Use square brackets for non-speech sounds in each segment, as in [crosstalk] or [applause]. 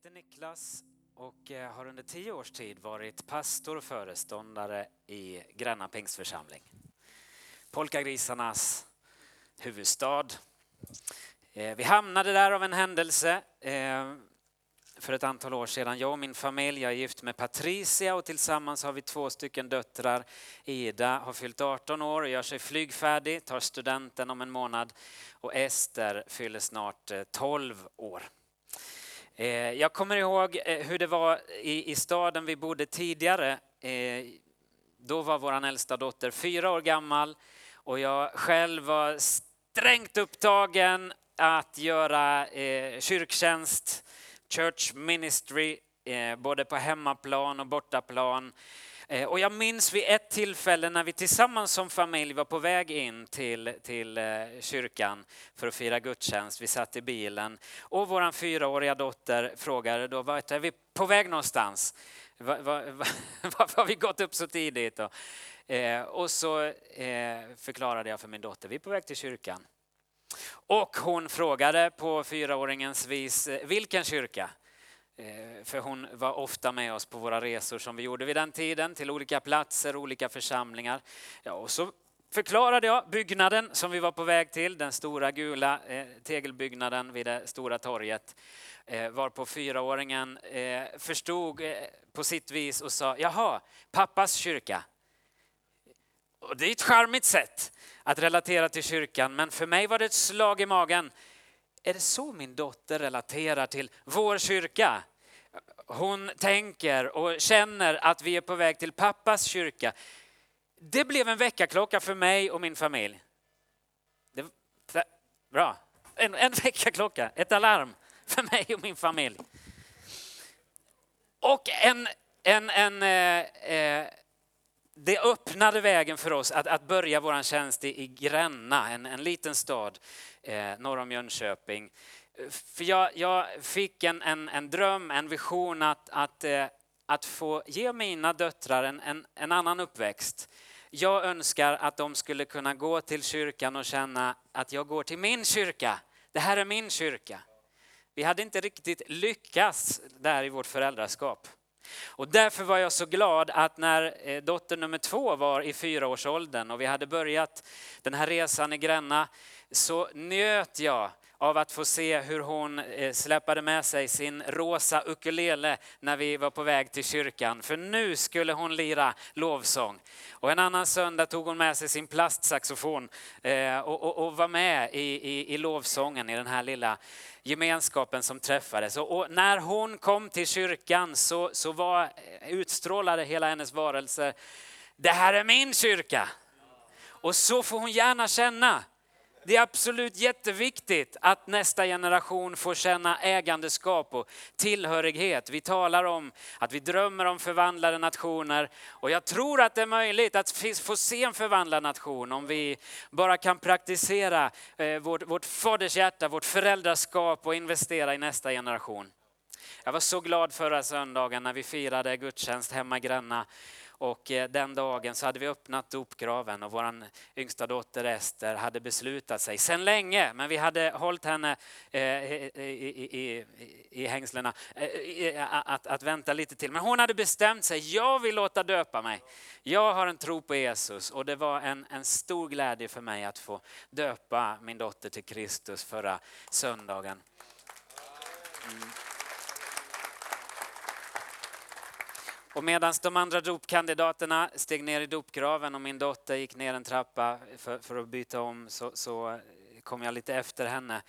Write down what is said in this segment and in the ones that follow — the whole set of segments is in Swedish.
heter Niklas och eh, har under tio års tid varit pastor och föreståndare i Gränna pingstförsamling. Polkagrisarnas huvudstad. Eh, vi hamnade där av en händelse eh, för ett antal år sedan. Jag och min familj, jag är gift med Patricia och tillsammans har vi två stycken döttrar. Ida har fyllt 18 år och gör sig flygfärdig, tar studenten om en månad och Ester fyller snart 12 år. Eh, jag kommer ihåg eh, hur det var i, staden vi bodde tidigare. Eh, då var vår äldsta dotter fyra år gammal och jag själv var strängt upptagen att göra kyrktjänst, church ministry, både på hemmaplan och bortaplan. Eh, och jag minns vid ett tillfälle när vi tillsammans som familj var på väg in till, till eh, kyrkan för att fira gudstjänst. Vi satt i bilen och vår fyraåriga dotter frågade då, vart är vi på väg någonstans? [laughs] Varför var, var, har vi gått upp så tidigt? Och, eh, och så eh, förklarade jag för min dotter, vi är på väg till kyrkan. Och hon frågade på fyraåringens vis, vilken kyrka? Eh, för hon var ofta med oss på våra resor som vi gjorde vid den tiden till olika platser, olika församlingar. Ja, och så förklarade jag byggnaden som vi var på väg till, den stora gula eh, tegelbyggnaden vid det stora torget. Eh, varpå fyraåringen förstod på sitt vis och sa, jaha, pappas kyrka. Och det är ett charmigt sätt att relatera till kyrkan, men för mig var det ett slag i magen. Är det så min dotter relaterar till vår kyrka? hon tänker och känner att vi är på väg till pappas kyrka. Det blev en väckarklocka för mig och min familj. Det, bra. En, en [laughs] väckarklocka, ett alarm för mig och min familj. Och en, en, en, eh, eh, det öppnade vägen för oss att, att börja vår tjänst i, i Gränna, en, en liten stad eh, norr om Jönköping. Eh, för jag, jag fick en, en, en, dröm, en vision att, att, eh, att få ge mina döttrar en, en, en annan uppväxt. Jag önskar att de skulle kunna gå till kyrkan och känna att jag går till min kyrka. Det här är min kyrka. Vi hade inte riktigt lyckats där i vårt föräldraskap. Och därför var jag så glad att när eh, dotter nummer två var i fyraårsåldern och vi hade börjat den här resan i Gränna så njöt jag av att få se hur hon eh, släpade med sig sin rosa ukulele när vi var på väg till kyrkan. För nu skulle hon lira lovsång. Och en annan söndag tog hon med sig sin plastsaxofon eh, och, och, och var med i, i, i lovsången i den här lilla gemenskapen som träffades. Och, och, när hon kom till kyrkan så, så var, eh, utstrålade hela hennes varelse, det här är min kyrka. Och så får hon gärna känna. Det är absolut jätteviktigt att nästa generation får känna ägandeskap och tillhörighet. Vi talar om att vi drömmer om förvandlade nationer och jag tror att det är möjligt att få se en förvandlad nation om vi bara kan praktisera eh, vårt, vårt fadershjärta, vårt föräldraskap och investera i nästa generation. Jag var så glad förra söndagen när vi firade gudstjänst hemma i Gränna och eh, den dagen så hade vi öppnat dopgraven och vår yngsta dotter Ester hade beslutat sig sedan länge, men vi hade hållit henne eh, i, i, i, i hängslena eh, att, att vänta lite till. Men hon hade bestämt sig, jag vill låta döpa mig. Jag har en tro på Jesus och det var en, en stor glädje för mig att få döpa min dotter till Kristus förra söndagen. Mm. Och medan de andra dopkandidaterna steg ner i dopgraven och min dotter gick ner en trappa för, för att byta om så, så, eh, kom jag lite efter henne.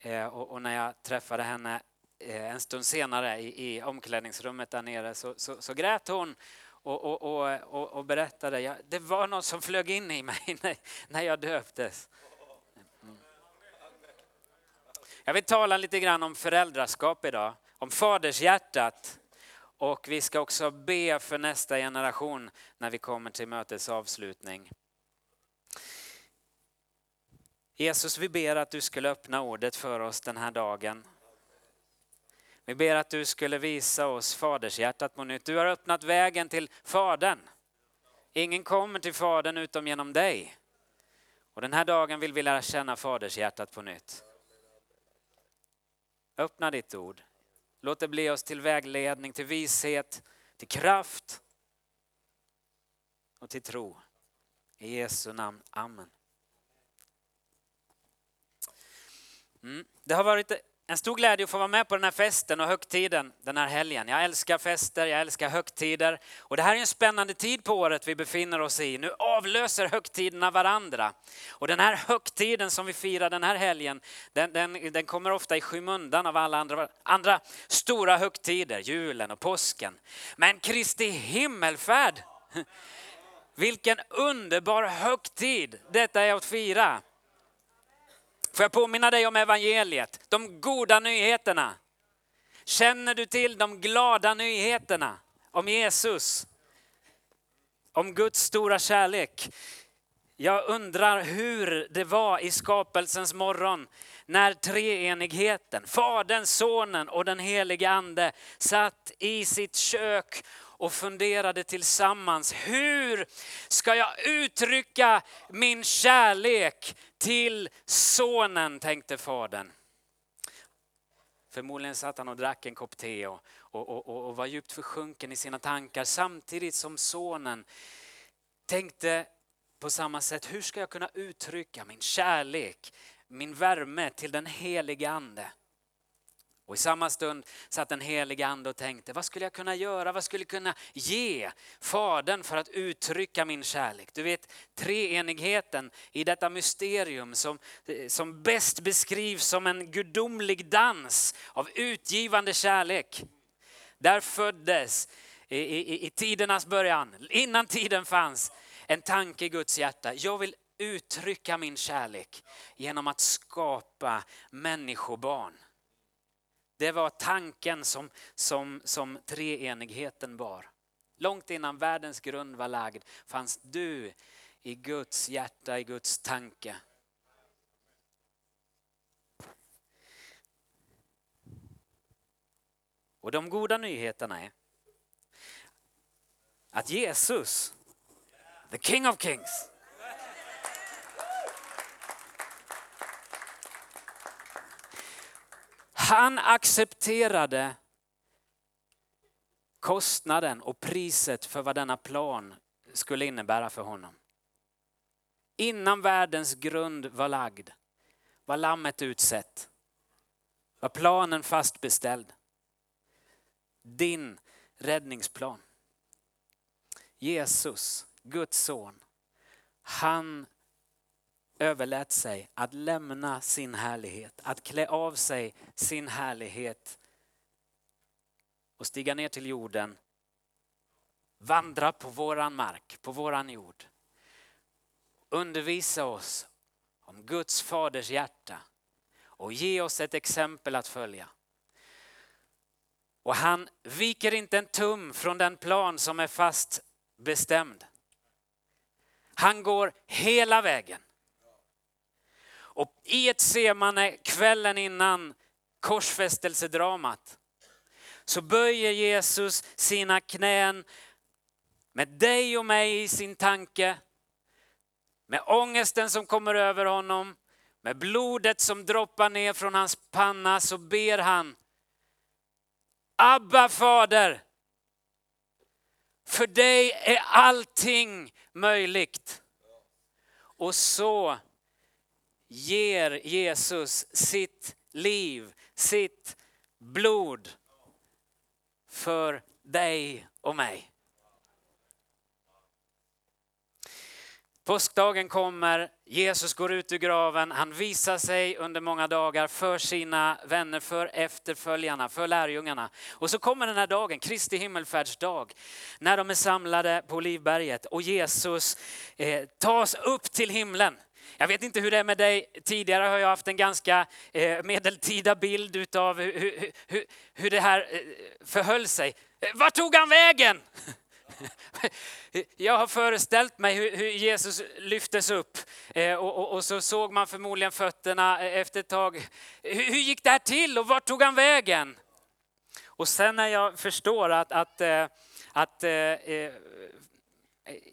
Eh, och, och, när jag träffade henne eh, en stund senare i, i omklädningsrummet där nere så, så, så grät hon och, och, och, berättade. Ja, det var något som flög in i mig [laughs] när, när jag döptes. Mm. Jag vill tala lite grann om föräldraskap idag, om fadershjärtat. Och vi ska också be för nästa generation när vi kommer till mötets avslutning. Jesus, vi ber att du skulle öppna ordet för oss den här dagen. Vi ber att du skulle visa oss fadershjärtat på nytt. Du har öppnat vägen till Fadern. Ingen kommer till Fadern utom genom dig. Och den här dagen vill vi lära känna fadershjärtat på nytt. Öppna ditt ord. Låt det bli oss till vägledning, till vishet, till kraft och till tro. I Jesu namn. Amen. Mm. Det har varit en stor glädje att få vara med på den här festen och högtiden den här helgen. Jag älskar fester, jag älskar högtider. Och det här är en spännande tid på året vi befinner oss i. Nu avlöser högtiderna varandra. Och den här högtiden som vi firar den här helgen, den, den, den kommer ofta i skymundan av alla andra, andra stora högtider, julen och påsken. Men Kristi himmelfärd, vilken underbar högtid detta är att fira. Får jag påminna dig om evangeliet, de goda nyheterna. Känner du till de glada nyheterna om Jesus? Om Guds stora kärlek? Jag undrar hur det var i skapelsens morgon när treenigheten, Fadern, Sonen och den helige Ande satt i sitt kök och funderade tillsammans. Hur ska jag uttrycka min kärlek till sonen, tänkte fadern. Förmodligen satt han och drack en kopp te och, och, och, och var djupt försjunken i sina tankar samtidigt som sonen tänkte på samma sätt, hur ska jag kunna uttrycka min kärlek, min värme till den helige Ande? Och i samma stund satt den helige ande och tänkte, vad skulle jag kunna göra, vad skulle jag kunna ge Fadern för att uttrycka min kärlek? Du vet treenigheten i detta mysterium som, som bäst beskrivs som en gudomlig dans av utgivande kärlek. Där föddes i, i, i tidernas början, innan tiden fanns, en tanke i Guds hjärta. Jag vill uttrycka min kärlek genom att skapa människobarn. Det var tanken som, som, som treenigheten bar. Långt innan världens grund var lagd fanns du i Guds hjärta, i Guds tanke. Och de goda nyheterna är att Jesus, the King of Kings, Han accepterade kostnaden och priset för vad denna plan skulle innebära för honom. Innan världens grund var lagd var lammet utsett. Var planen fastbeställd. Din räddningsplan. Jesus, Guds son, han överlät sig att lämna sin härlighet, att klä av sig sin härlighet och stiga ner till jorden, vandra på våran mark, på våran jord. Undervisa oss om Guds faders hjärta och ge oss ett exempel att följa. Och han viker inte en tum från den plan som är fast bestämd. Han går hela vägen. Och i ett semane kvällen innan korsfästelsedramat så böjer Jesus sina knän med dig och mig i sin tanke, med ångesten som kommer över honom, med blodet som droppar ner från hans panna så ber han Abba fader, för dig är allting möjligt. Och så ger Jesus sitt liv, sitt blod för dig och mig. Påskdagen kommer, Jesus går ut ur graven, han visar sig under många dagar för sina vänner, för efterföljarna, för lärjungarna. Och så kommer den här dagen, Kristi himmelfärdsdag, när de är samlade på Olivberget och Jesus eh, tas upp till himlen. Jag vet inte hur det är med dig. Tidigare har jag haft en ganska eh, medeltida bild av hur, hur, hur det här eh, förhöll sig. Eh, Var tog han vägen? [laughs] Jag har föreställt mig hur Jesus lyftes upp och, så såg man förmodligen fötterna efter ett tag. Hur, gick det här till och vart tog han vägen? Och sen när jag förstår att, att, att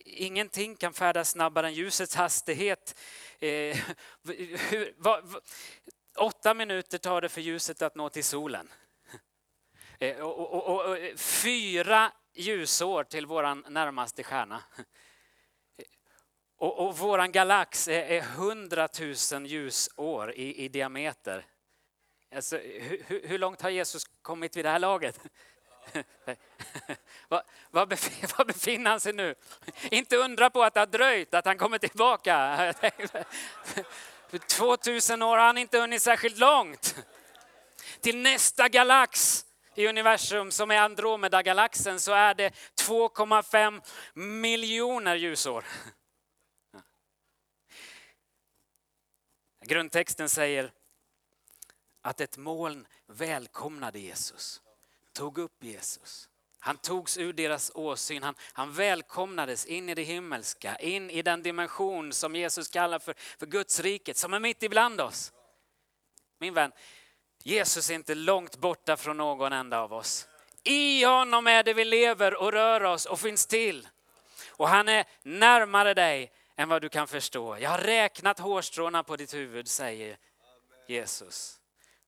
ingenting kan färdas snabbare än ljusets hastighet Eh, [laughs] hur, va, va, åtta minuter tar det för ljuset att nå till solen. Eh, och, och, och, och, fyra ljusår till vår närmaste stjärna. Och, och vår galax är, är 100 000 ljusår i, i diameter. Alltså, hur, hur långt har Jesus kommit vid det här laget? [laughs] Var, var, [laughs] befinner han sig nu? Inte undra på att det har dröjt, att han kommer tillbaka. [laughs] För 2000 år har han inte hunnit särskilt långt. Till nästa galax i universum som är Andromeda-galaxen så är det 2,5 miljoner ljusår. Grundtexten säger att ett moln välkomnade Jesus, tog upp Jesus. Han togs ur deras åsyn, han, han välkomnades in i det himmelska, in i den dimension som Jesus kallar för, för Guds riket, som är mitt ibland oss. Min vän, Jesus är inte långt borta från någon enda av oss. I honom är det vi lever och rör oss och finns till. Och han är närmare dig än vad du kan förstå. Jag har räknat hårstråna på ditt huvud, säger Jesus.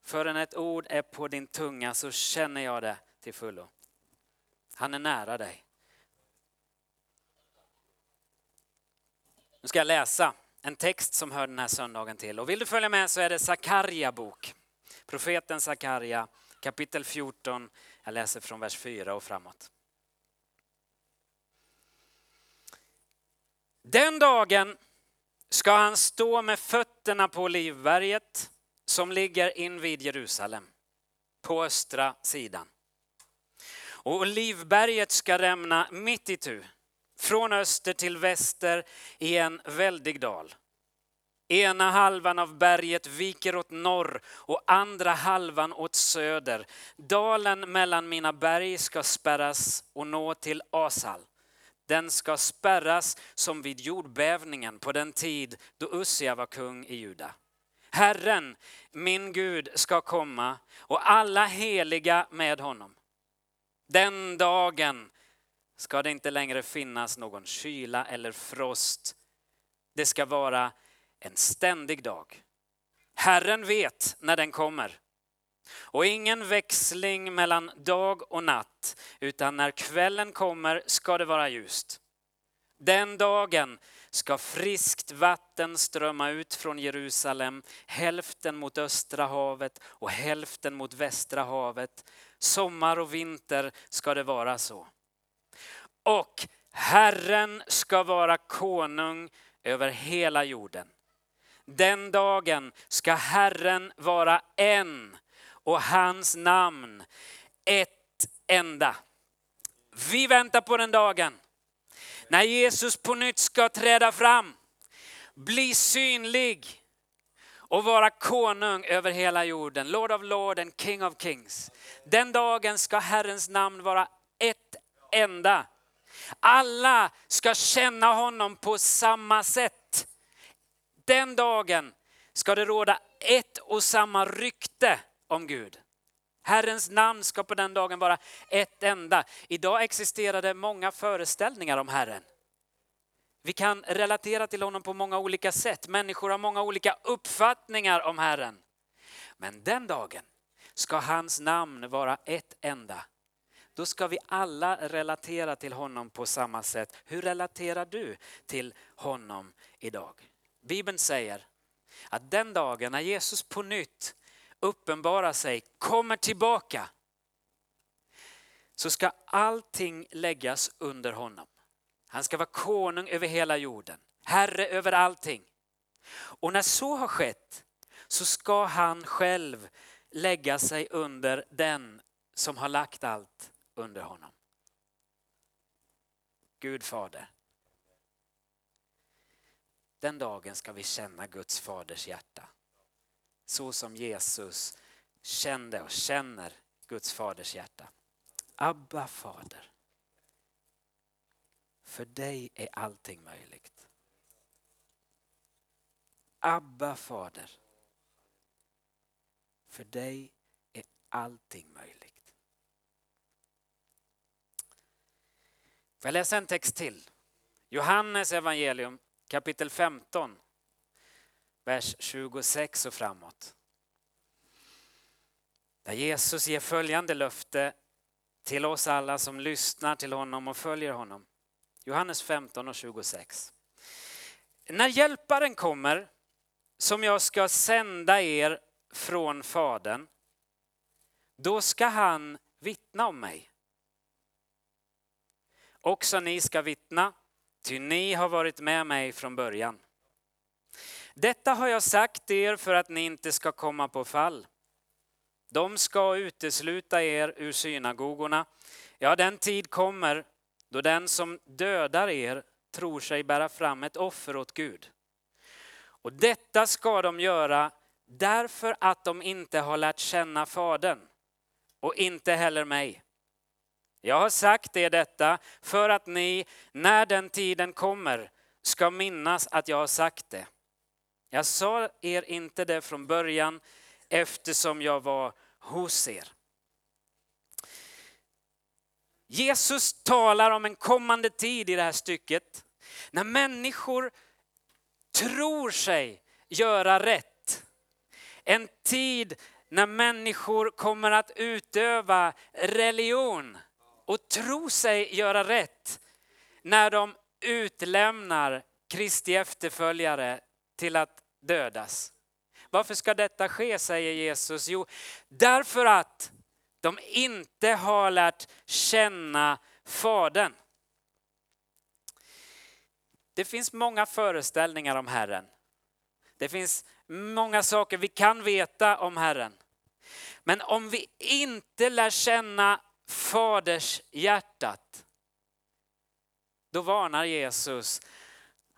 Förrän ett ord är på din tunga så känner jag det till fullo. Han är nära dig. Nu ska jag läsa en text som hör den här söndagen till. Och vill du följa med så är det Sakarja bok. Profeten Sakarja kapitel 14. Jag läser från vers 4 och framåt. Den dagen ska han stå med fötterna på Olivberget som ligger invid Jerusalem på östra sidan. Och Olivberget ska rämna mitt i tu, från öster till väster i en väldig dal. Ena halvan av berget viker åt norr och andra halvan åt söder. Dalen mellan mina berg ska spärras och nå till Asal. Den ska spärras som vid jordbävningen på den tid då Ussia var kung i Juda. Herren, min Gud, ska komma och alla heliga med honom. Den dagen ska det inte längre finnas någon kyla eller frost. Det ska vara en ständig dag. Herren vet när den kommer. Och ingen växling mellan dag och natt, utan när kvällen kommer ska det vara ljust. Den dagen ska friskt vatten strömma ut från Jerusalem, hälften mot östra havet och hälften mot västra havet. Sommar och vinter ska det vara så. Och Herren ska vara konung över hela jorden. Den dagen ska Herren vara en och hans namn ett enda. Vi väntar på den dagen när Jesus på nytt ska träda fram, bli synlig och vara konung över hela jorden. Lord of Lord and King of Kings. Den dagen ska Herrens namn vara ett enda. Alla ska känna honom på samma sätt. Den dagen ska det råda ett och samma rykte om Gud. Herrens namn ska på den dagen vara ett enda. Idag existerar det många föreställningar om Herren. Vi kan relatera till honom på många olika sätt. Människor har många olika uppfattningar om Herren. Men den dagen ska hans namn vara ett enda. Då ska vi alla relatera till honom på samma sätt. Hur relaterar du till honom idag? Bibeln säger att den dagen när Jesus på nytt uppenbarar sig, kommer tillbaka, så ska allting läggas under honom. Han ska vara konung över hela jorden, herre över allting. Och när så har skett så ska han själv lägga sig under den som har lagt allt under honom. Gud fader. Den dagen ska vi känna Guds faders hjärta så som Jesus kände och känner Guds faders hjärta. Abba fader. För dig är allting möjligt. Abba fader. För dig är allting möjligt. Får jag läsa en text till? Johannes evangelium kapitel 15 vers 26 och framåt. Där Jesus ger följande löfte till oss alla som lyssnar till honom och följer honom. Johannes 15 och 26. När hjälparen kommer, som jag ska sända er från Fadern, då ska han vittna om mig. Också ni ska vittna, ty ni har varit med mig från början. Detta har jag sagt er för att ni inte ska komma på fall. De ska utesluta er ur synagogorna. Ja, den tid kommer då den som dödar er tror sig bära fram ett offer åt Gud. Och detta ska de göra därför att de inte har lärt känna Fadern och inte heller mig. Jag har sagt er detta för att ni, när den tiden kommer, ska minnas att jag har sagt det. Jag sa er inte det från början eftersom jag var hos er. Jesus talar om en kommande tid i det här stycket när människor tror sig göra rätt. En tid när människor kommer att utöva religion och tro sig göra rätt när de utlämnar Kristi efterföljare till att dödas. Varför ska detta ske, säger Jesus? Jo, därför att de inte har lärt känna Fadern. Det finns många föreställningar om Herren. Det finns många saker vi kan veta om Herren. Men om vi inte lär känna Faders hjärtat, då varnar Jesus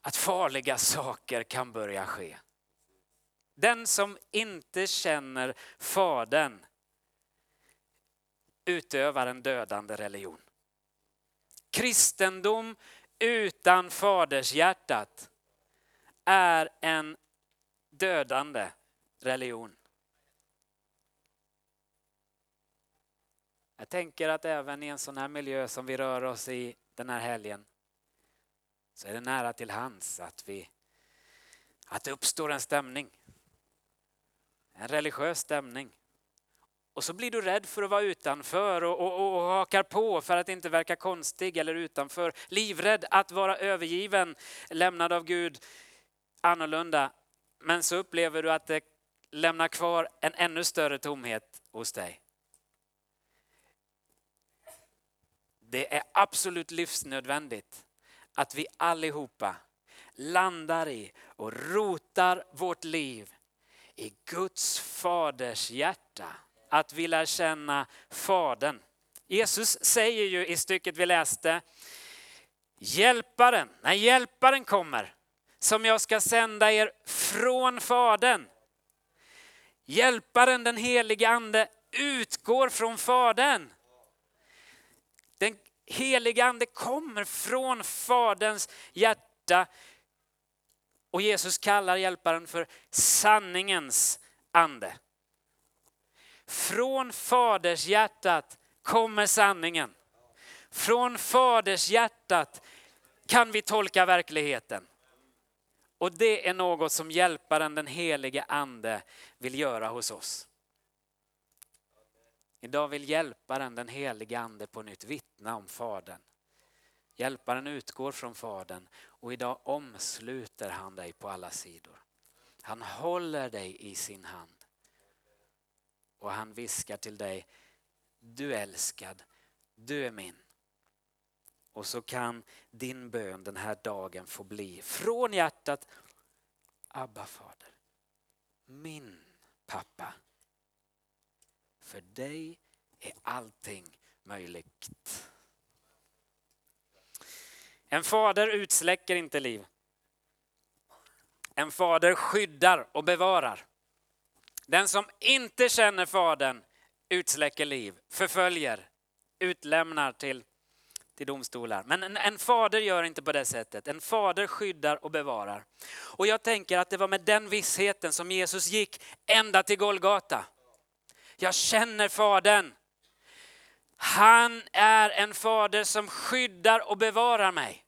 att farliga saker kan börja ske. Den som inte känner Fadern utövar en dödande religion. Kristendom utan fadershjärtat är en dödande religion. Jag tänker att även i en sån här miljö som vi rör oss i den här helgen så är det nära till hands att, vi, att det uppstår en stämning. En religiös stämning. Och så blir du rädd för att vara utanför och, och, och, och hakar på för att inte verka konstig eller utanför. Livrädd att vara övergiven, lämnad av Gud, annorlunda. Men så upplever du att det lämnar kvar en ännu större tomhet hos dig. Det är absolut livsnödvändigt att vi allihopa landar i och rotar vårt liv i Guds faders hjärta. Att vi lär känna Fadern. Jesus säger ju i stycket vi läste, Hjälparen, när Hjälparen kommer, som jag ska sända er från Fadern. Hjälparen, den helige Ande, utgår från Fadern. Den helige Ande kommer från Faderns hjärta. Och Jesus kallar Hjälparen för sanningens ande. Från Faders hjärtat kommer sanningen. Från Faders hjärtat kan vi tolka verkligheten. Och det är något som Hjälparen, den helige Ande, vill göra hos oss. Idag vill Hjälparen, den helige Ande, på nytt vittna om Fadern. Hjälparen utgår från Fadern och idag omsluter han dig på alla sidor. Han håller dig i sin hand. Och han viskar till dig, du är älskad, du är min. Och så kan din bön den här dagen få bli från hjärtat, Abba fader, min. För dig är allting möjligt. En fader utsläcker inte liv. En fader skyddar och bevarar. Den som inte känner Fadern utsläcker liv, förföljer, utlämnar till, till domstolar. Men en, en, fader gör inte på det sättet. En fader skyddar och bevarar. Och jag tänker att det var med den vissheten som Jesus gick ända till Golgata. Jag känner Fadern. Han är en fader som skyddar och bevarar mig.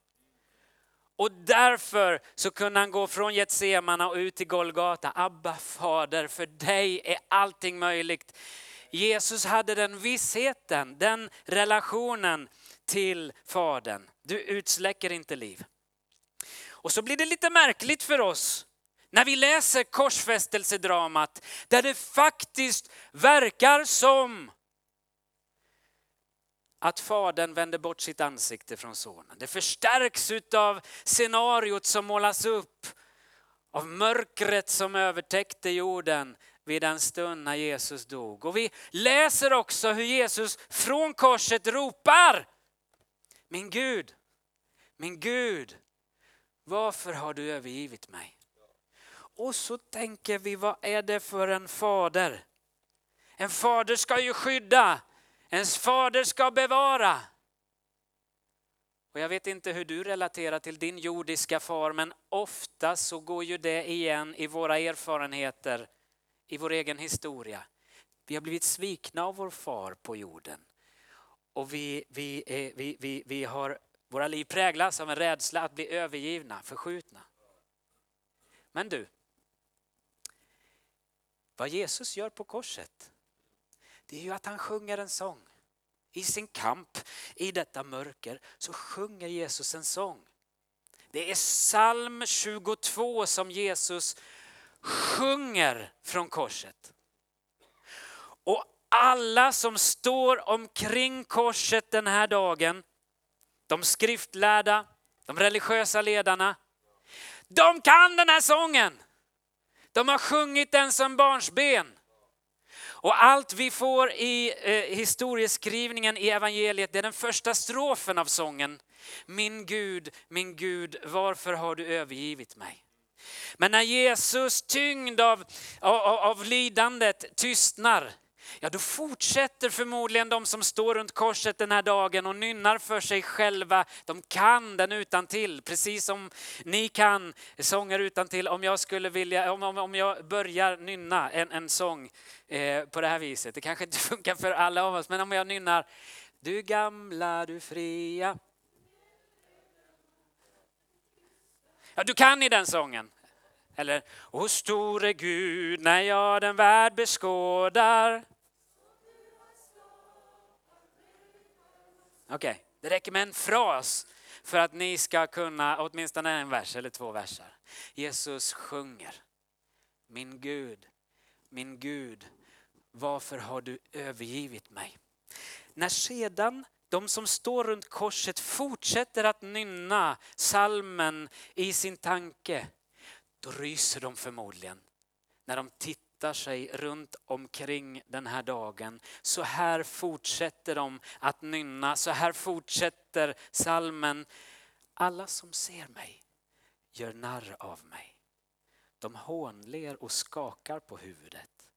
Och därför så kunde han gå från Getsemana och ut till Golgata. Abba fader, för dig är allting möjligt. Jesus hade den vissheten, den relationen till Fadern. Du utsläcker inte liv. Och så blir det lite märkligt för oss när vi läser korsfästelsedramat där det faktiskt verkar som att fadern vänder bort sitt ansikte från sonen. Det förstärks av scenariot som målas upp av mörkret som övertäckte jorden vid den stund när Jesus dog. Och vi läser också hur Jesus från korset ropar, min Gud, min Gud, varför har du övergivit mig? Och så tänker vi, vad är det för en fader? En fader ska ju skydda, ens fader ska bevara. Och jag vet inte hur du relaterar till din jordiska far, men ofta så går ju det igen i våra erfarenheter, i vår egen historia. Vi har blivit svikna av vår far på jorden. Och vi, vi, är, vi, vi, vi har, våra liv präglas av en rädsla att bli övergivna, förskjutna. Men du, vad Jesus gör på korset, det är ju att han sjunger en sång. I sin kamp i detta mörker så sjunger Jesus en sång. Det är psalm 22 som Jesus sjunger från korset. Och alla som står omkring korset den här dagen, de skriftlärda, de religiösa ledarna, de kan den här sången. De har sjungit den som barnsben. Och allt vi får i eh, historieskrivningen i evangeliet, det är den första strofen av sången. Min Gud, min Gud, varför har du övergivit mig? Men när Jesus tyngd av, av, av lidandet tystnar, ja då fortsätter förmodligen de som står runt korset den här dagen och nynnar för sig själva. De kan den utan till, precis som ni kan sånger utan till. Om jag skulle vilja, om, om, om jag börjar nynna en, en sång eh, på det här viset, det kanske inte [laughs] funkar för alla av oss, men om jag nynnar Du gamla, du fria. Ja, du kan i den sången. Eller, O store Gud, när jag den värld beskådar. Okej, okay. det räcker med en fras för att ni ska kunna åtminstone en vers eller två versar. Jesus sjunger. Min Gud, min Gud, varför har du övergivit mig? När sedan de som står runt korset fortsätter att nynna salmen i sin tanke, då ryser de förmodligen när de tittar sig runt omkring den här dagen. Så här fortsätter de att nynna, så här fortsätter salmen. Alla som ser mig gör narr av mig. De hånler och skakar på huvudet.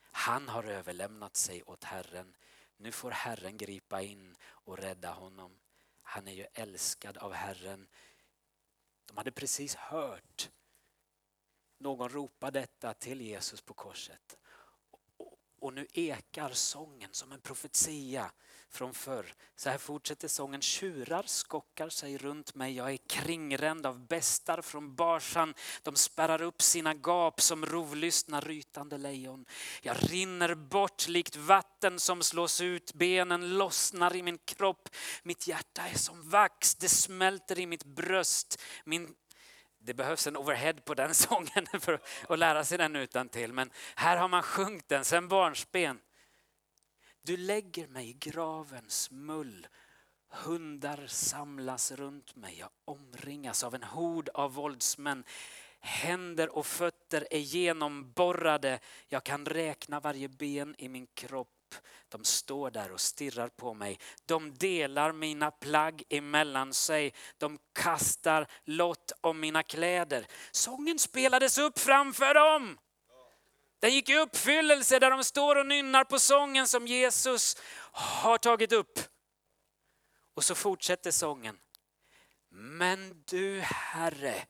Han har överlämnat sig åt Herren. Nu får Herren gripa in och rädda honom. Han är ju älskad av Herren. De hade precis hört någon ropar detta till Jesus på korset. Och nu ekar sången som en profetia från förr. Så här fortsätter sången. Tjurar skockar sig runt mig. Jag är kringränd av bestar från Barsan. De spärrar upp sina gap som rovlystna rytande lejon. Jag rinner bort likt vatten som slås ut. Benen lossnar i min kropp. Mitt hjärta är som vax. Det smälter i mitt bröst. Min det behövs en overhead på den [laughs] sången för att lära sig den utan till. Men här har man sjungit den sen barnsben. Du lägger mig i gravens mull. Hundar samlas runt mig. Jag omringas av en hord av våldsmän. Händer och fötter är genomborrade. Jag kan räkna varje ben i min kropp. De står där och stirrar på mig. De delar mina plagg emellan sig. De kastar lott om mina kläder. Sången spelades upp framför dem. Den gick i uppfyllelse där de står och nynnar på sången som Jesus har tagit upp. Och så fortsätter sången. Men du Herre,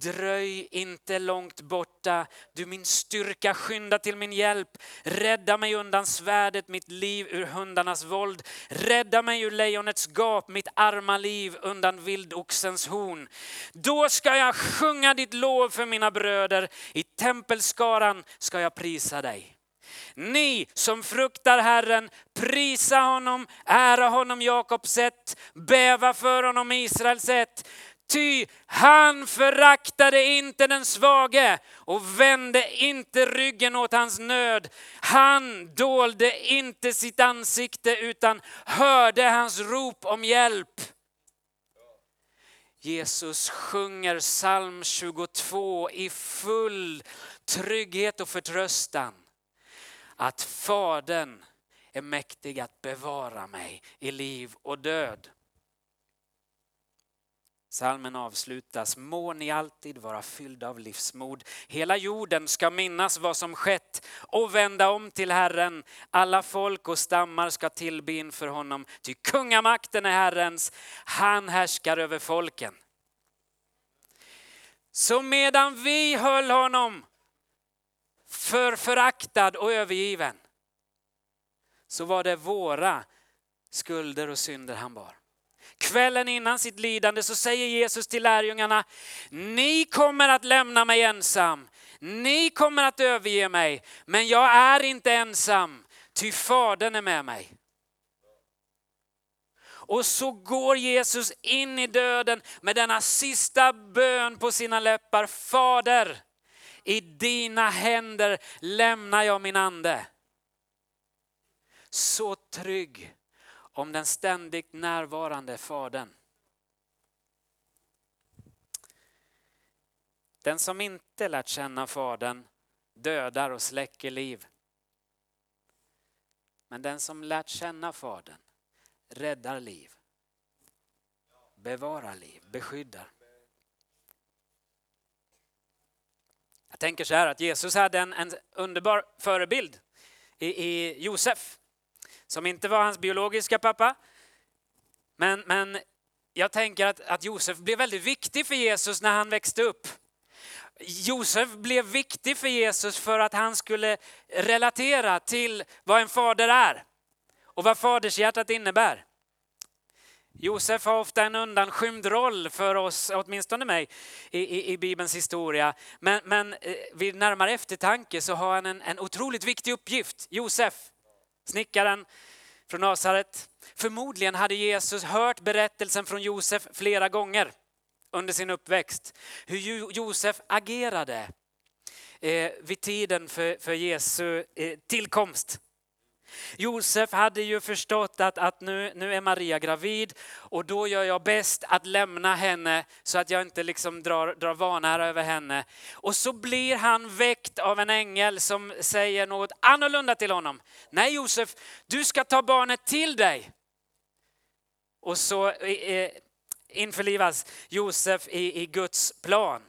Dröj inte långt borta, du min styrka, skynda till min hjälp. Rädda mig undan svärdet, mitt liv ur hundarnas våld. Rädda mig ur lejonets gap, mitt arma liv undan vildoxens horn. Då ska jag sjunga ditt lov för mina bröder, i tempelskaran ska jag prisa dig. Ni som fruktar Herren, prisa honom, ära honom Jakobs sätt, bäva för honom Israels sätt. Ty han föraktade inte den svage och vände inte ryggen åt hans nöd. Han dolde inte sitt ansikte utan hörde hans rop om hjälp. Jesus sjunger psalm 22 i full trygghet och förtröstan. Att Fadern är mäktig att bevara mig i liv och död. Salmen avslutas. Må ni alltid vara fyllda av livsmod. Hela jorden ska minnas vad som skett och vända om till Herren. Alla folk och stammar ska tillbe inför honom. Ty kungamakten är Herrens. Han härskar över folken. Så medan vi höll honom för föraktad och övergiven så var det våra skulder och synder han bar. Kvällen innan sitt lidande så säger Jesus till lärjungarna, ni kommer att lämna mig ensam. Ni kommer att överge mig, men jag är inte ensam, ty Fadern är med mig. Och så går Jesus in i döden med denna sista bön på sina läppar. Fader, i dina händer lämnar jag min ande. Så trygg om den ständigt närvarande Fadern. Den som inte lärt känna Fadern dödar och släcker liv. Men den som lärt känna Fadern räddar liv, bevarar liv, beskyddar. Jag tänker så här att Jesus hade en, en underbar förebild i, i Josef som inte var hans biologiska pappa. Men, men jag tänker att, att Josef blev väldigt viktig för Jesus när han växte upp. Josef blev viktig för Jesus för att han skulle relatera till vad en fader är och vad fadershjärtat innebär. Josef har ofta en undanskymd roll för oss, åtminstone mig, i, i, i Bibelns historia. Men, men eh, vid närmare eftertanke så har han en, en otroligt viktig uppgift. Josef, snickaren från Nasaret. Förmodligen hade Jesus hört berättelsen från Josef flera gånger under sin uppväxt. Hur Josef agerade eh, vid tiden för, för Jesu eh, tillkomst. Josef hade ju förstått att, att nu, nu är Maria gravid och då gör jag bäst att lämna henne så att jag inte liksom drar, drar vanära över henne. Och så blir han väckt av en ängel som säger något annorlunda till honom. Nej Josef, du ska ta barnet till dig. Och så eh, eh införlivas Josef i, i Guds plan.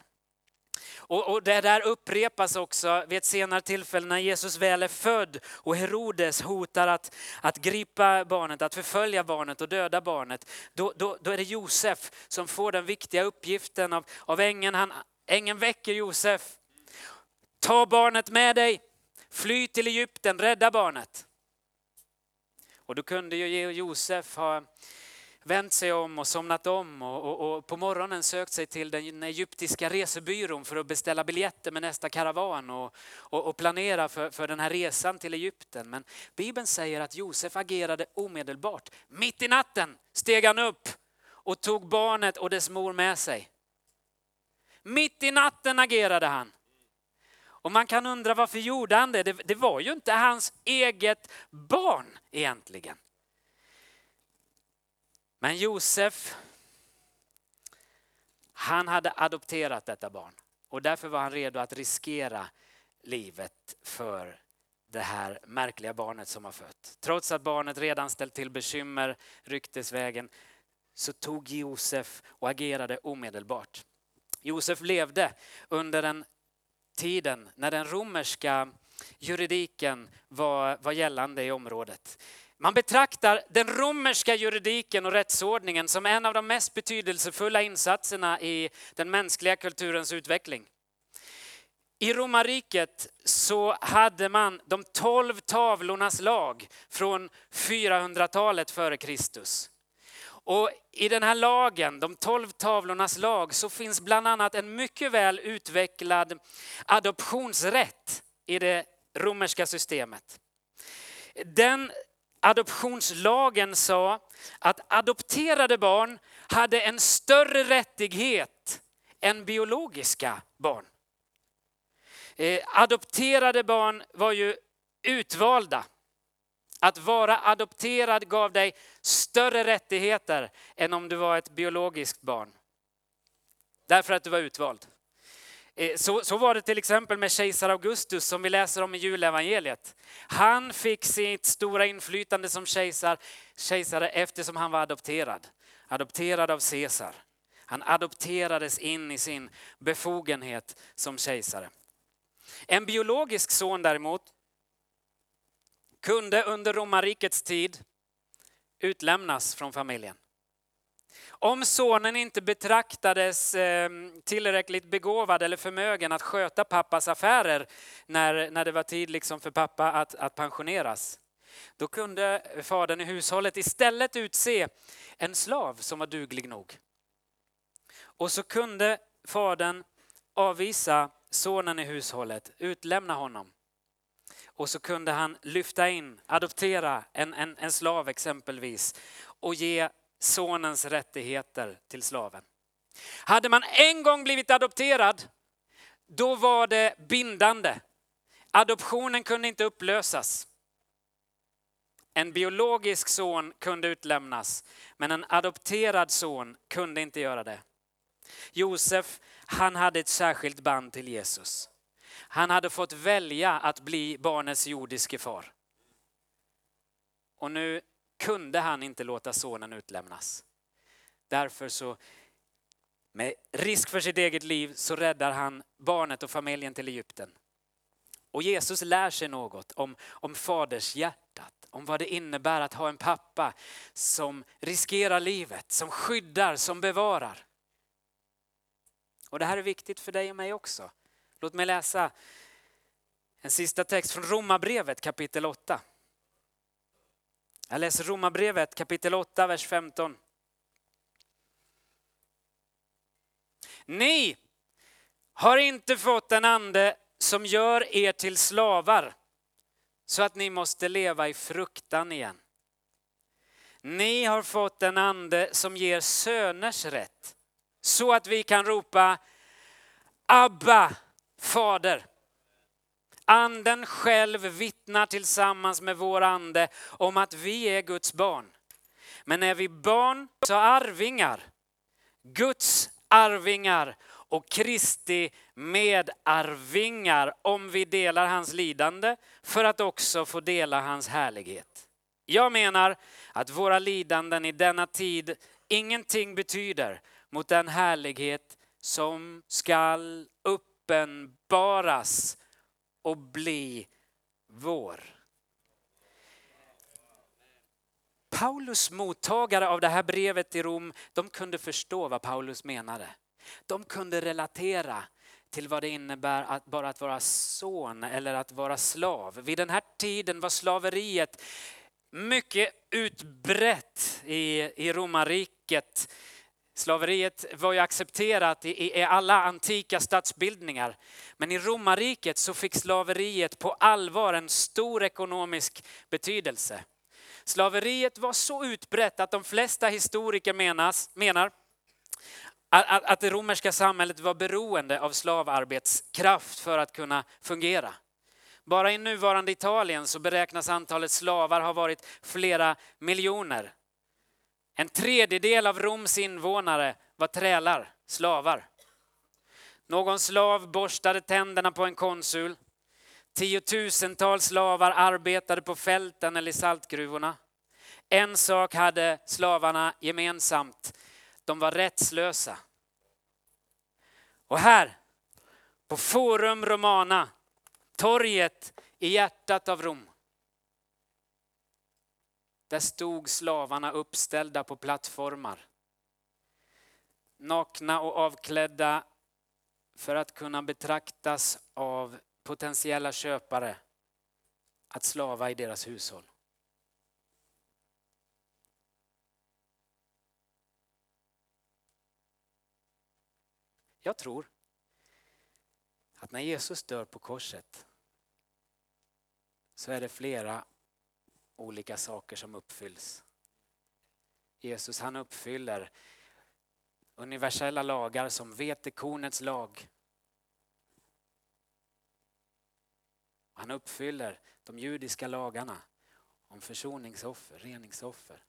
Och, och, det där upprepas också vid ett senare tillfälle när Jesus väl är född och Herodes hotar att, att gripa barnet, att förfölja barnet och döda barnet. Då, då, då är det Josef som får den viktiga uppgiften av, av ängeln. Han, ängeln väcker Josef. Ta barnet med dig, fly till Egypten, rädda barnet. Och då kunde ju Josef ha vänt sig om och somnat om och, och, och, på morgonen sökt sig till den egyptiska resebyrån för att beställa biljetter med nästa karavan och, och planera för, för den här resan till Egypten. Men Bibeln säger att Josef agerade omedelbart. Mitt i natten steg han upp och tog barnet och dess mor med sig. Mitt i natten agerade han. Och man kan undra varför gjorde han det? Det, det var ju inte hans eget barn egentligen. Men Josef, han hade adopterat detta barn och därför var han redo att riskera livet för det här märkliga barnet som har fött. Trots att barnet redan ställt till bekymmer ryktesvägen så tog Josef och agerade omedelbart. Josef levde under den tiden när den romerska juridiken var, var gällande i området. Man betraktar den romerska juridiken och rättsordningen som en av de mest betydelsefulla insatserna i den mänskliga kulturens utveckling. I romarriket så hade man de tolv tavlornas lag från 400-talet före Kristus. Och I den här lagen, de tolv tavlornas lag, så finns bland annat en mycket väl utvecklad adoptionsrätt i det romerska systemet. Den adoptionslagen sa att adopterade barn hade en större rättighet än biologiska barn. Eh, adopterade barn var ju utvalda. Att vara adopterad gav dig större rättigheter än om du var ett biologiskt barn. Därför att du var utvald. Eh, så, så var det till exempel med kejsar Augustus som vi läser om i julevangeliet. Han fick sitt stora inflytande som kejsar, kejsare eftersom han var adopterad. Adopterad av Caesar. Han adopterades in i sin befogenhet som kejsare. En biologisk son däremot kunde under romarrikets tid utlämnas från familjen. Om sonen inte betraktades ehm, tillräckligt begåvad eller förmögen att sköta pappas affärer när, när det var tid liksom för pappa att, att pensioneras, då kunde fadern i hushållet istället utse en slav som var duglig nog. Och så kunde fadern avvisa sonen i hushållet, utlämna honom. Och så kunde han lyfta in, adoptera en, en, en slav exempelvis och ge sonens rättigheter till slaven. Hade man en gång blivit adopterad, då var det bindande. Adoptionen kunde inte upplösas. En biologisk son kunde utlämnas, men en adopterad son kunde inte göra det. Josef, han hade ett särskilt band till Jesus. Han hade fått välja att bli barnets jordiske far. Och nu kunde han inte låta sonen utlämnas. Därför så, med risk för sitt eget liv, så räddar han barnet och familjen till Egypten. Och Jesus lär sig något om, om faders hjärtat, om vad det innebär att ha en pappa som riskerar livet, som skyddar, som bevarar. Och det här är viktigt för dig och mig också. Låt mig läsa en sista text från Romarbrevet kapitel 8. Jag läser Romarbrevet kapitel 8, vers 15. Ni har inte fått en ande som gör er till slavar så att ni måste leva i fruktan igen. Ni har fått en ande som ger söners rätt så att vi kan ropa Abba, Fader. Anden själv vittnar tillsammans med vår ande om att vi är Guds barn. Men är vi barn så arvingar, Guds arvingar och Kristi medarvingar om vi delar hans lidande för att också få dela hans härlighet. Jag menar att våra lidanden i denna tid ingenting betyder mot den härlighet som skall uppenbaras och bli vår. Paulus mottagare av det här brevet i Rom, de kunde förstå vad Paulus menade. De kunde relatera till vad det innebär att bara att vara son eller att vara slav. Vid den här tiden var slaveriet mycket utbrett i, i romarriket. Slaveriet var ju accepterat i, alla antika statsbildningar. Men i romarriket så fick slaveriet på allvar en stor ekonomisk betydelse. Slaveriet var så utbrett att de flesta historiker menas, menar att, att det romerska samhället var beroende av slavarbetskraft för att kunna fungera. Bara i nuvarande Italien så beräknas antalet slavar ha varit flera miljoner. En tredjedel av Roms invånare var trälar, slavar. Någon slav borstade tänderna på en konsul. Tiotusentals slavar arbetade på fälten eller i saltgruvorna. En sak hade slavarna gemensamt. De var rättslösa. Och här, på Forum Romana, torget i hjärtat av Rom, där stod slavarna uppställda på plattformar. Nakna och avklädda för att kunna betraktas av potentiella köpare att slava i deras hushåll. Jag tror att när Jesus dör på korset så är det flera olika saker som uppfylls. Jesus han uppfyller universella lagar som vetekornets lag. Han uppfyller de judiska lagarna om försoningsoffer, reningsoffer.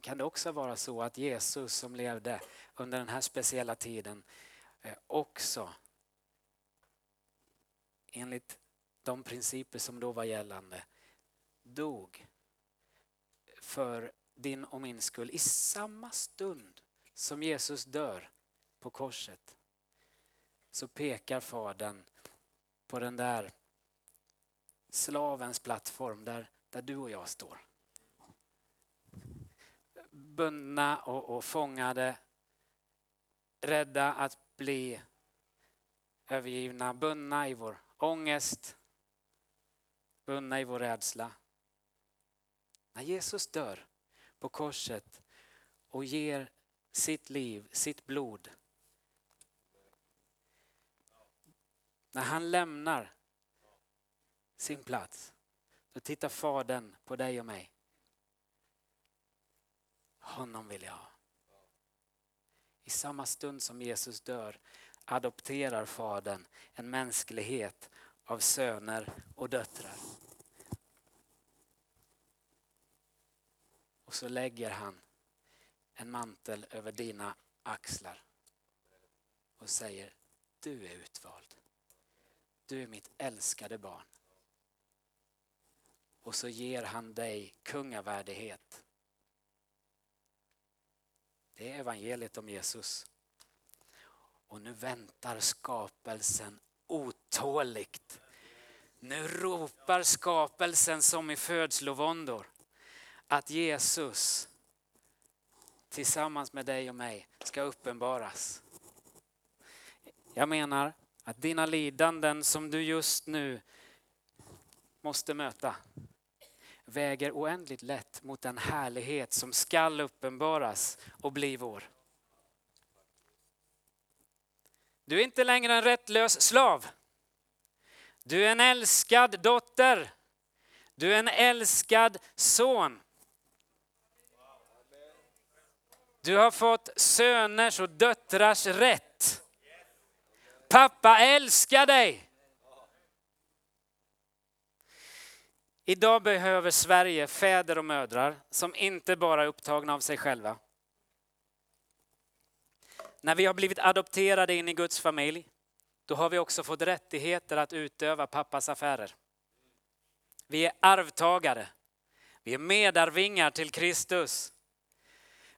Kan det också vara så att Jesus som levde under den här speciella tiden eh, också enligt de principer som då var gällande dog för din och min skull i samma stund som Jesus dör på korset så pekar Fadern på den där slavens plattform där, där du och jag står. Bundna och, och fångade, rädda att bli övergivna, bundna i vår ångest, bundna i vår rädsla. När Jesus dör på korset och ger sitt liv, sitt blod. När han lämnar sin plats, då tittar Fadern på dig och mig. Honom vill jag ha. I samma stund som Jesus dör adopterar Fadern en mänsklighet av söner och döttrar. Och så lägger han en mantel över dina axlar och säger du är utvald. Du är mitt älskade barn. Och så ger han dig kungavärdighet. Det är evangeliet om Jesus. Och nu väntar skapelsen otåligt. Nu ropar skapelsen som i födslovåndor att Jesus tillsammans med dig och mig ska uppenbaras. Jag menar att dina lidanden som du just nu måste möta väger oändligt lätt mot den härlighet som skall uppenbaras och bli vår. Du är inte längre en rättlös slav. Du är en älskad dotter. Du är en älskad son. Du har fått söners och döttrars rätt. Pappa älskar dig. Idag behöver Sverige fäder och mödrar som inte bara är upptagna av sig själva. När vi har blivit adopterade in i Guds familj, då har vi också fått rättigheter att utöva pappas affärer. Vi är arvtagare. Vi är medarvingar till Kristus.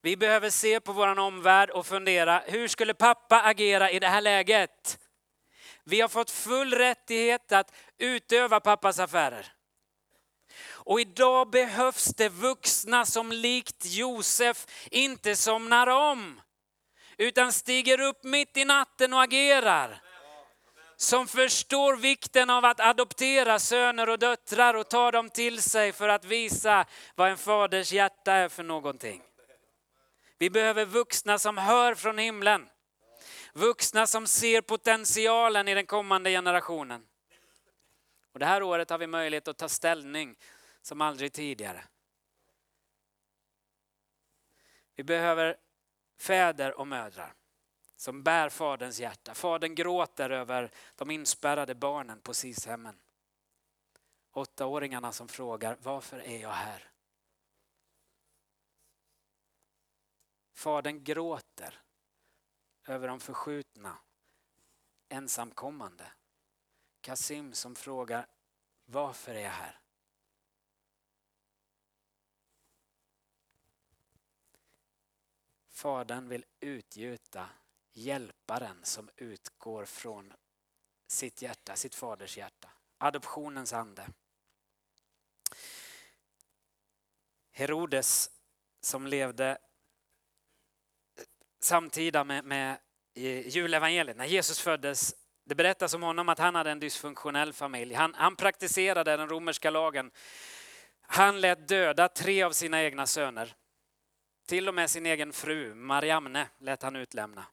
Vi behöver se på vår omvärld och fundera, hur skulle pappa agera i det här läget? Vi har fått full rättighet att utöva pappas affärer. Och idag behövs det vuxna som likt Josef inte somnar om, utan stiger upp mitt i natten och agerar. Som förstår vikten av att adoptera söner och döttrar och ta dem till sig för att visa vad en faders hjärta är för någonting. Vi behöver vuxna som hör från himlen. Vuxna som ser potentialen i den kommande generationen. Och det här året har vi möjlighet att ta ställning som aldrig tidigare. Vi behöver fäder och mödrar som bär faderns hjärta. Fadern gråter över de inspärrade barnen på SIS-hemmen. Åttaåringarna som frågar, varför är jag här? Fadern gråter över de förskjutna, ensamkommande. Kasim som frågar, varför är jag här? Fadern vill utgjuta hjälparen som utgår från sitt hjärta, sitt faders hjärta. Adoptionens ande. Herodes som levde samtida med, med julevangeliet, när Jesus föddes, det berättas om honom att han hade en dysfunktionell familj. Han, han praktiserade den romerska lagen. Han lät döda tre av sina egna söner. Till och med sin egen fru, Mariamne, lät han utlämna.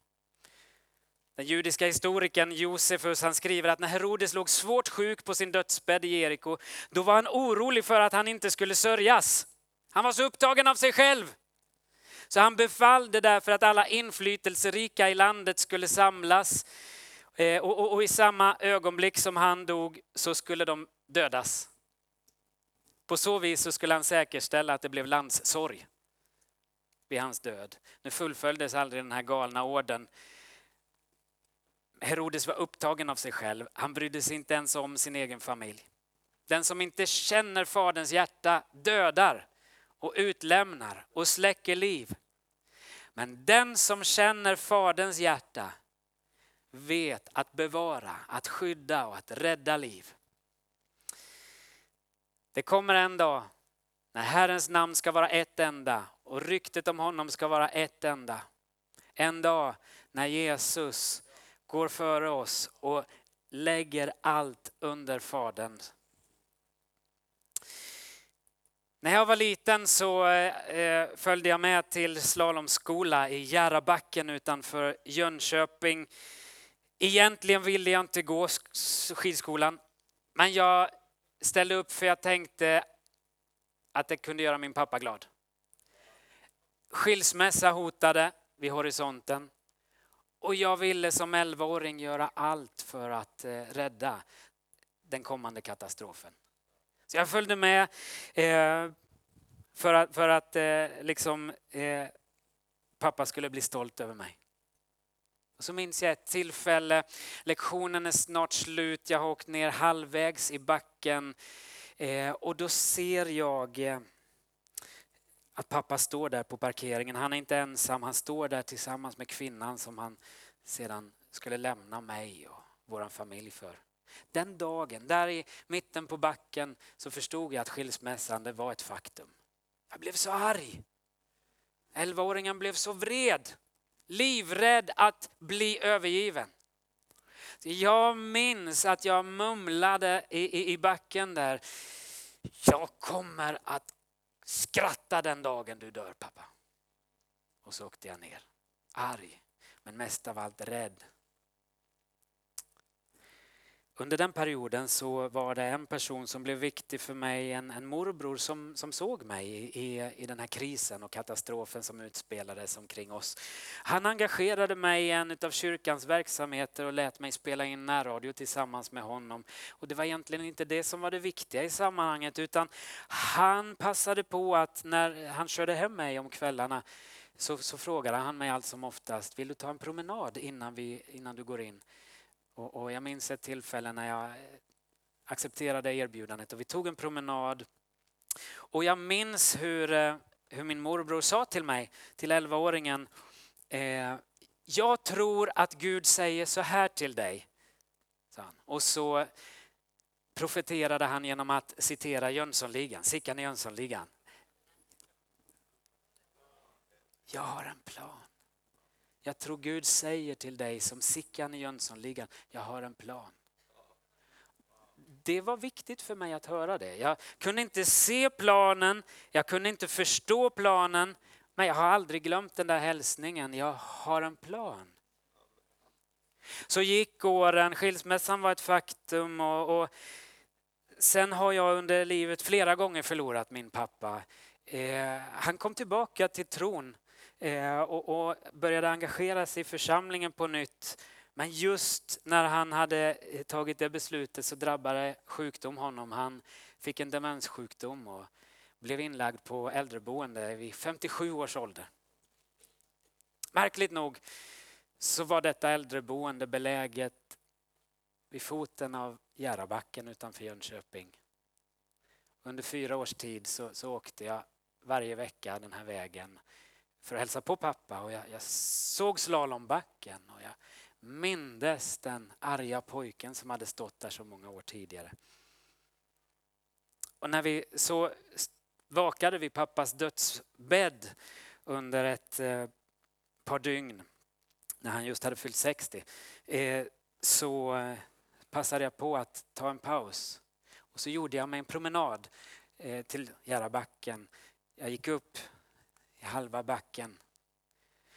Den judiska historikern Josefus han skriver att när Herodes låg svårt sjuk på sin dödsbädd i Jeriko, då var han orolig för att han inte skulle sörjas. Han var så upptagen av sig själv. Så han befallde därför att alla inflytelserika i landet skulle samlas eh, och, och, och i samma ögonblick som han dog så skulle de dödas. På så vis så skulle han säkerställa att det blev landssorg vid hans död. Nu fullföljdes aldrig den här galna orden. Herodes var upptagen av sig själv. Han brydde sig inte ens om sin egen familj. Den som inte känner faderns hjärta dödar och utlämnar och släcker liv. Men den som känner faderns hjärta vet att bevara, att skydda och att rädda liv. Det kommer en dag när Herrens namn ska vara ett enda och ryktet om honom ska vara ett enda. En dag när Jesus går före oss och lägger allt under Fadern. När jag var liten så eh, följde jag med till slalomskola i Järrabacken utanför Jönköping. Egentligen ville jag inte gå skidskolan, men jag ställde upp för jag tänkte att det kunde göra min pappa glad. Skilsmässa hotade vid horisonten och jag ville som 11-åring göra allt för att eh, rädda den kommande katastrofen. Så jag följde med eh, för att, för att eh, liksom, pappa skulle bli stolt över mig. Och så minns jag ett tillfälle, lektionen är snart slut, jag har åkt ner halvvägs i backen och då ser jag att pappa står där på parkeringen. Han är inte ensam, han står där tillsammans med kvinnan som han sedan skulle lämna mig och vår familj för. Den dagen, där i mitten på backen, så förstod jag att skilsmässan det var ett faktum. Jag blev så arg. Elvaåringen blev så vred, livrädd att bli övergiven. Jag minns att jag mumlade i, i, i backen där. Jag kommer att Skratta den dagen du dör pappa. Och så åkte jag ner. Arg, men mest av allt rädd. Under den perioden så var det en person som blev viktig för mig, en, en morbror som, som såg mig i, i, den här krisen och katastrofen som utspelades omkring oss. Han engagerade mig i en av kyrkans verksamheter och lät mig spela in närradio tillsammans med honom. Och det var egentligen inte det som var det viktiga i sammanhanget utan han passade på att när han körde hem mig om kvällarna så, så frågade han mig allt som oftast, vill du ta en promenad innan, vi, innan du går in? Och, och jag minns ett tillfälle när jag accepterade erbjudandet och vi tog en promenad. Och jag minns hur, eh, hur min morbror sa till mig, till 11-åringen, eh, jag tror att Gud säger så här till dig. Och så profeterade han genom att citera Jönssonligan, Sickan i Jönssonligan. Jag har en plan. Jag tror Gud säger till dig som Sickan i Jönssonligan, jag har en plan. Det var viktigt för mig att höra det. Jag kunde inte se planen, jag kunde inte förstå planen, men jag har aldrig glömt den där hälsningen, jag har en plan. Så gick åren, skilsmässan var ett faktum och, och sen har jag under livet flera gånger förlorat min pappa. Eh, han kom tillbaka till tron Eh, Eh, och, och började engagera sig i församlingen på nytt. Men just när han hade eh, tagit det beslutet så drabbade sjukdom honom. Han fick en demenssjukdom och blev inlagd på äldreboende vid 57 års ålder. Märkligt nog så var detta äldreboende beläget vid foten av Järrabacken utanför Jönköping. Under fyra års tid så, så åkte jag varje vecka den här vägen för att hälsa på pappa och jag, jag såg slalombacken och jag mindes den arga pojken som hade stått där så många år tidigare. Och när vi så vakade vid pappas dödsbädd under ett eh, par dygn när han just hade fyllt 60 eh, så eh, passade jag på att ta en paus. Och så gjorde jag mig en promenad eh, till Järrabacken. Jag gick upp i halva backen.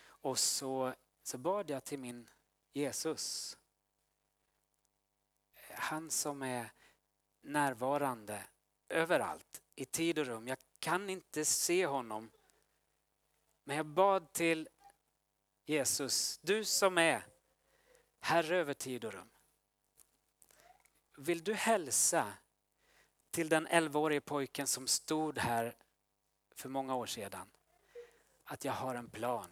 Och så, så bad jag till min Jesus. Han som är närvarande överallt, i tid och rum. Jag kan inte se honom. Men jag bad till Jesus, du som är Herre över tid och rum. Vill du hälsa till den 11-årige pojken som stod här för många år sedan att jag har en plan.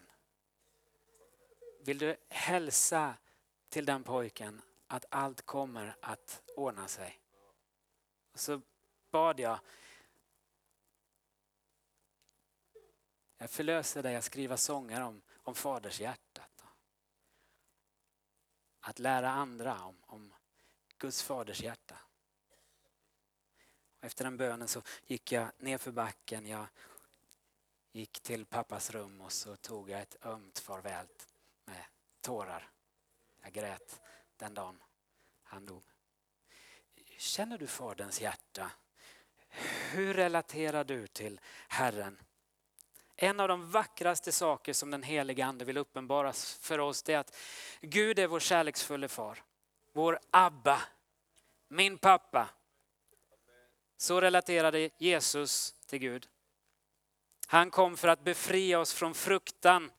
Vill du hälsa till den pojken att allt kommer att ordna sig? Så bad jag. Jag förlöser dig att skriva sånger om, om fadershjärtat. Att lära andra om, om Guds faders hjärta. Efter den bönen så gick jag ner för backen. Jag gick till pappas rum och så tog jag ett ömt farväl med tårar. Jag grät den dagen han dog. Känner du Faderns hjärta? Hur relaterar du till Herren? En av de vackraste saker som den heliga Ande vill uppenbara för oss är att Gud är vår kärleksfulla far. Vår Abba, min pappa. Så relaterade Jesus till Gud. Han kom för att befria oss från fruktan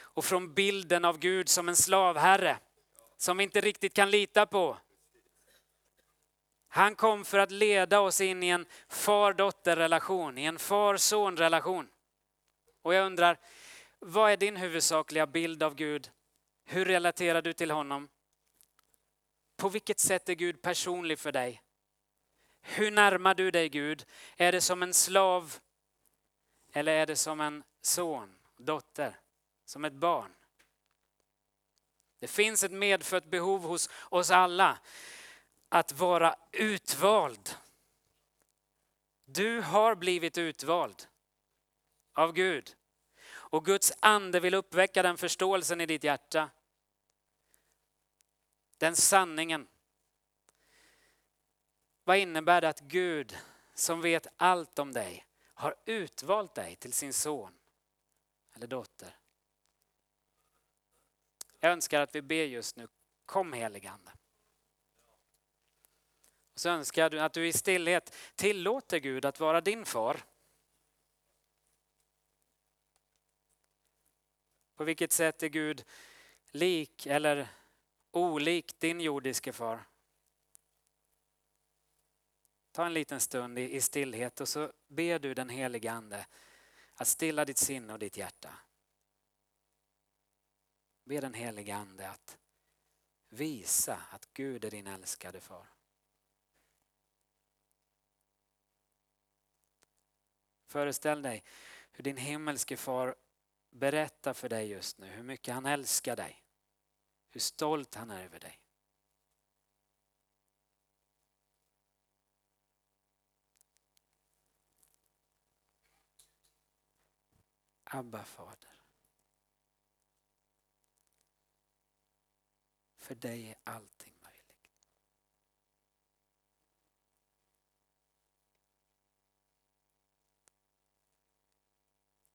och från bilden av Gud som en slavherre som vi inte riktigt kan lita på. Han kom för att leda oss in i en far-dotter-relation, i en far-son-relation. Och jag undrar, vad är din huvudsakliga bild av Gud? Hur relaterar du till honom? På vilket sätt är Gud personlig för dig? Hur närmar du dig Gud? Är det som en slav eller är det som en son, dotter, som ett barn? Det finns ett medfött behov hos oss alla att vara utvald. Du har blivit utvald av Gud. Och Guds ande vill uppväcka den förståelsen i ditt hjärta. Den sanningen. Vad innebär det att Gud som vet allt om dig har utvalt dig till sin son eller dotter? Jag önskar att vi ber just nu, kom heligande. Och så önskar jag att du i stillhet tillåter Gud att vara din far. På vilket sätt är Gud lik eller olik din jordiske far? Ta en liten stund i, stillhet och så ber du den helige Ande att stilla ditt sinne och ditt hjärta. Be den helige Ande att visa att Gud är din älskade far. Föreställ dig hur din himmelske far berättar för dig just nu hur mycket han älskar dig. Hur stolt han är över dig. Abba fader. För dig är allting möjligt.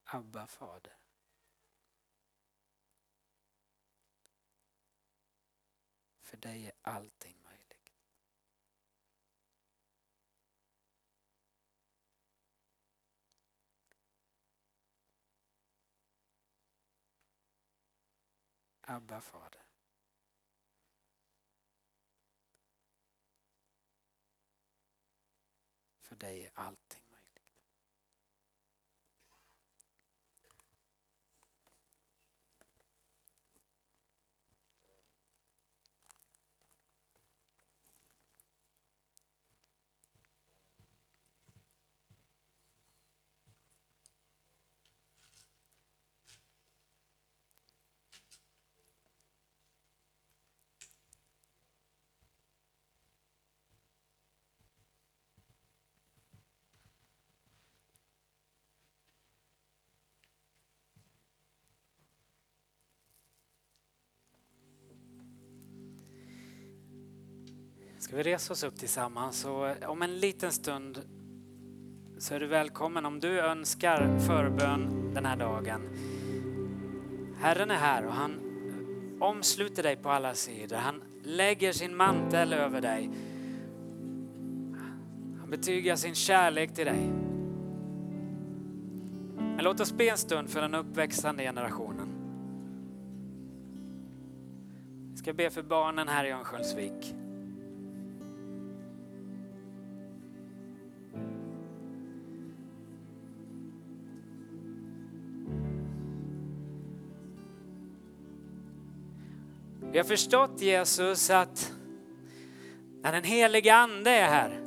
Abba fader. För dig är allting möjligt. Abba fader. För dig är allting Ska vi resa oss upp tillsammans och eh, om en liten stund så är du välkommen om du önskar förbön den här dagen. Herren är här och han omsluter dig på alla sidor. Han lägger sin mantel över dig. Han betygar sin kärlek till dig. Men låt oss be en stund för den uppväxande generationen. Vi ska be för barnen här i Örnsköldsvik. Vi har förstått Jesus att när den helige Ande är här,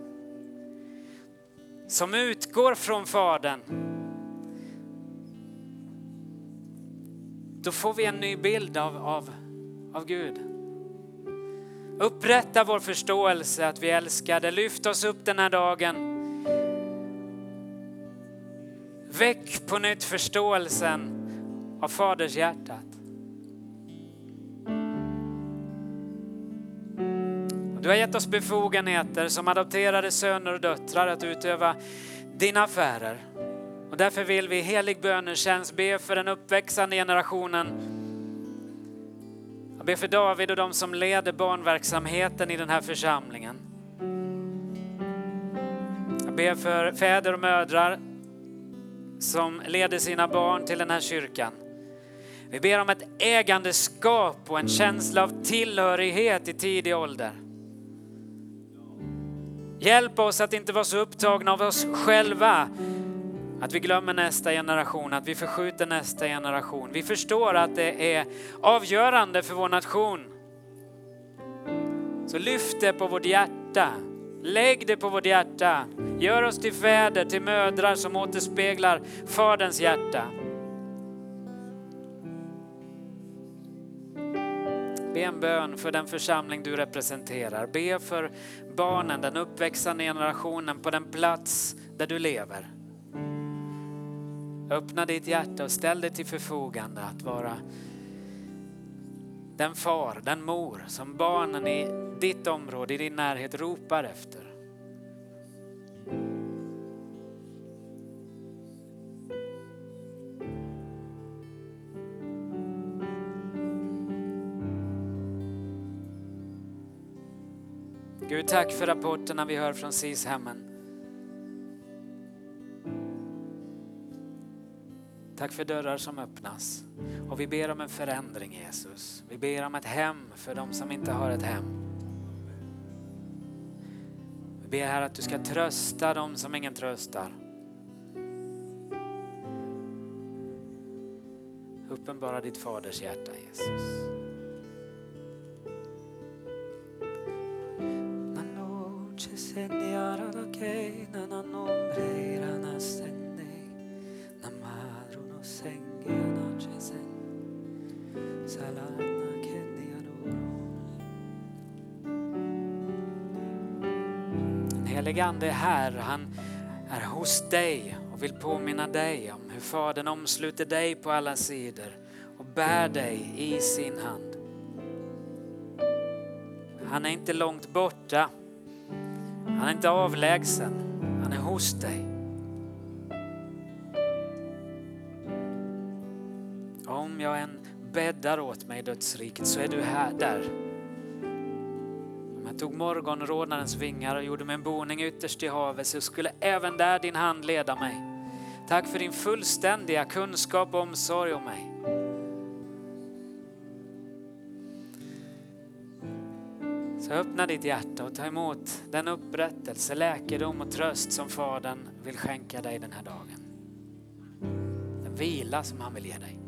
som utgår från Fadern, då får vi en ny bild av, av, av Gud. Upprätta vår förståelse att vi älskade, lyft oss upp den här dagen. Väck på nytt förståelsen av Faders Du har gett oss befogenheter som adopterade söner och döttrar att utöva dina affärer. Och därför vill vi i helig bönetjänst be för den uppväxande generationen. Jag ber för David och de som leder barnverksamheten i den här församlingen. Jag ber för fäder och mödrar som leder sina barn till den här kyrkan. Vi ber om ett ägandeskap och en känsla av tillhörighet i tidig ålder. Hjälp oss att inte vara så upptagna av oss själva att vi glömmer nästa generation, att vi förskjuter nästa generation. Vi förstår att det är avgörande för vår nation. Så lyft det på vårt hjärta. Lägg det på vårt hjärta. Gör oss till fäder, till mödrar som återspeglar Faderns hjärta. Be en bön för den församling du representerar. Be för barnen, den uppväxande generationen på den plats där du lever. Öppna ditt hjärta och ställ dig till förfogande att vara den far, den mor som barnen i ditt område, i din närhet ropar efter. Gud, tack för rapporterna vi hör från SIS-hemmen. Tack för dörrar som öppnas. Och vi ber om en förändring Jesus. Vi ber om ett hem för de som inte har ett hem. Vi ber här att du ska trösta de som ingen tröstar. Uppenbara ditt faders hjärta Jesus. Han Ande är här. Han är hos dig och vill påminna dig om hur Fadern omsluter dig på alla sidor och bär dig i sin hand. Han är inte långt borta. Han är inte avlägsen. Han är hos dig. Om jag än bäddar åt mig i dödsriket så är du här där jag tog morgonrådnarens vingar och gjorde mig en boning ytterst i havet så skulle även där din hand leda mig. Tack för din fullständiga kunskap och omsorg om mig. Så öppna ditt hjärta och ta emot den upprättelse, läkedom och tröst som Fadern vill skänka dig den här dagen. Den vila som han vill ge dig.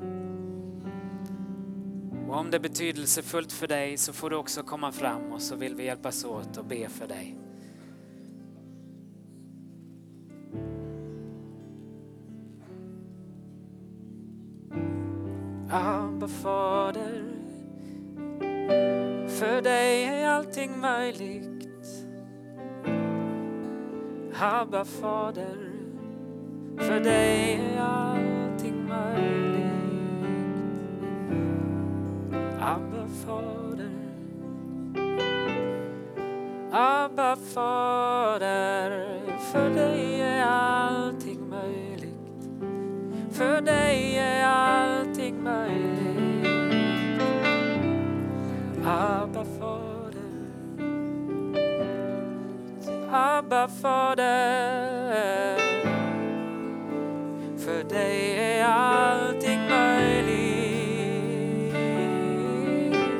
Och om det är betydelsefullt för dig så får du också komma fram och så vill vi hjälpas åt och be för dig. Abba Fader, för dig är allting möjligt. Abba Fader, för dig Fader. För dig är allting möjligt.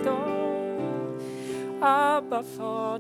Oh, Abba fader.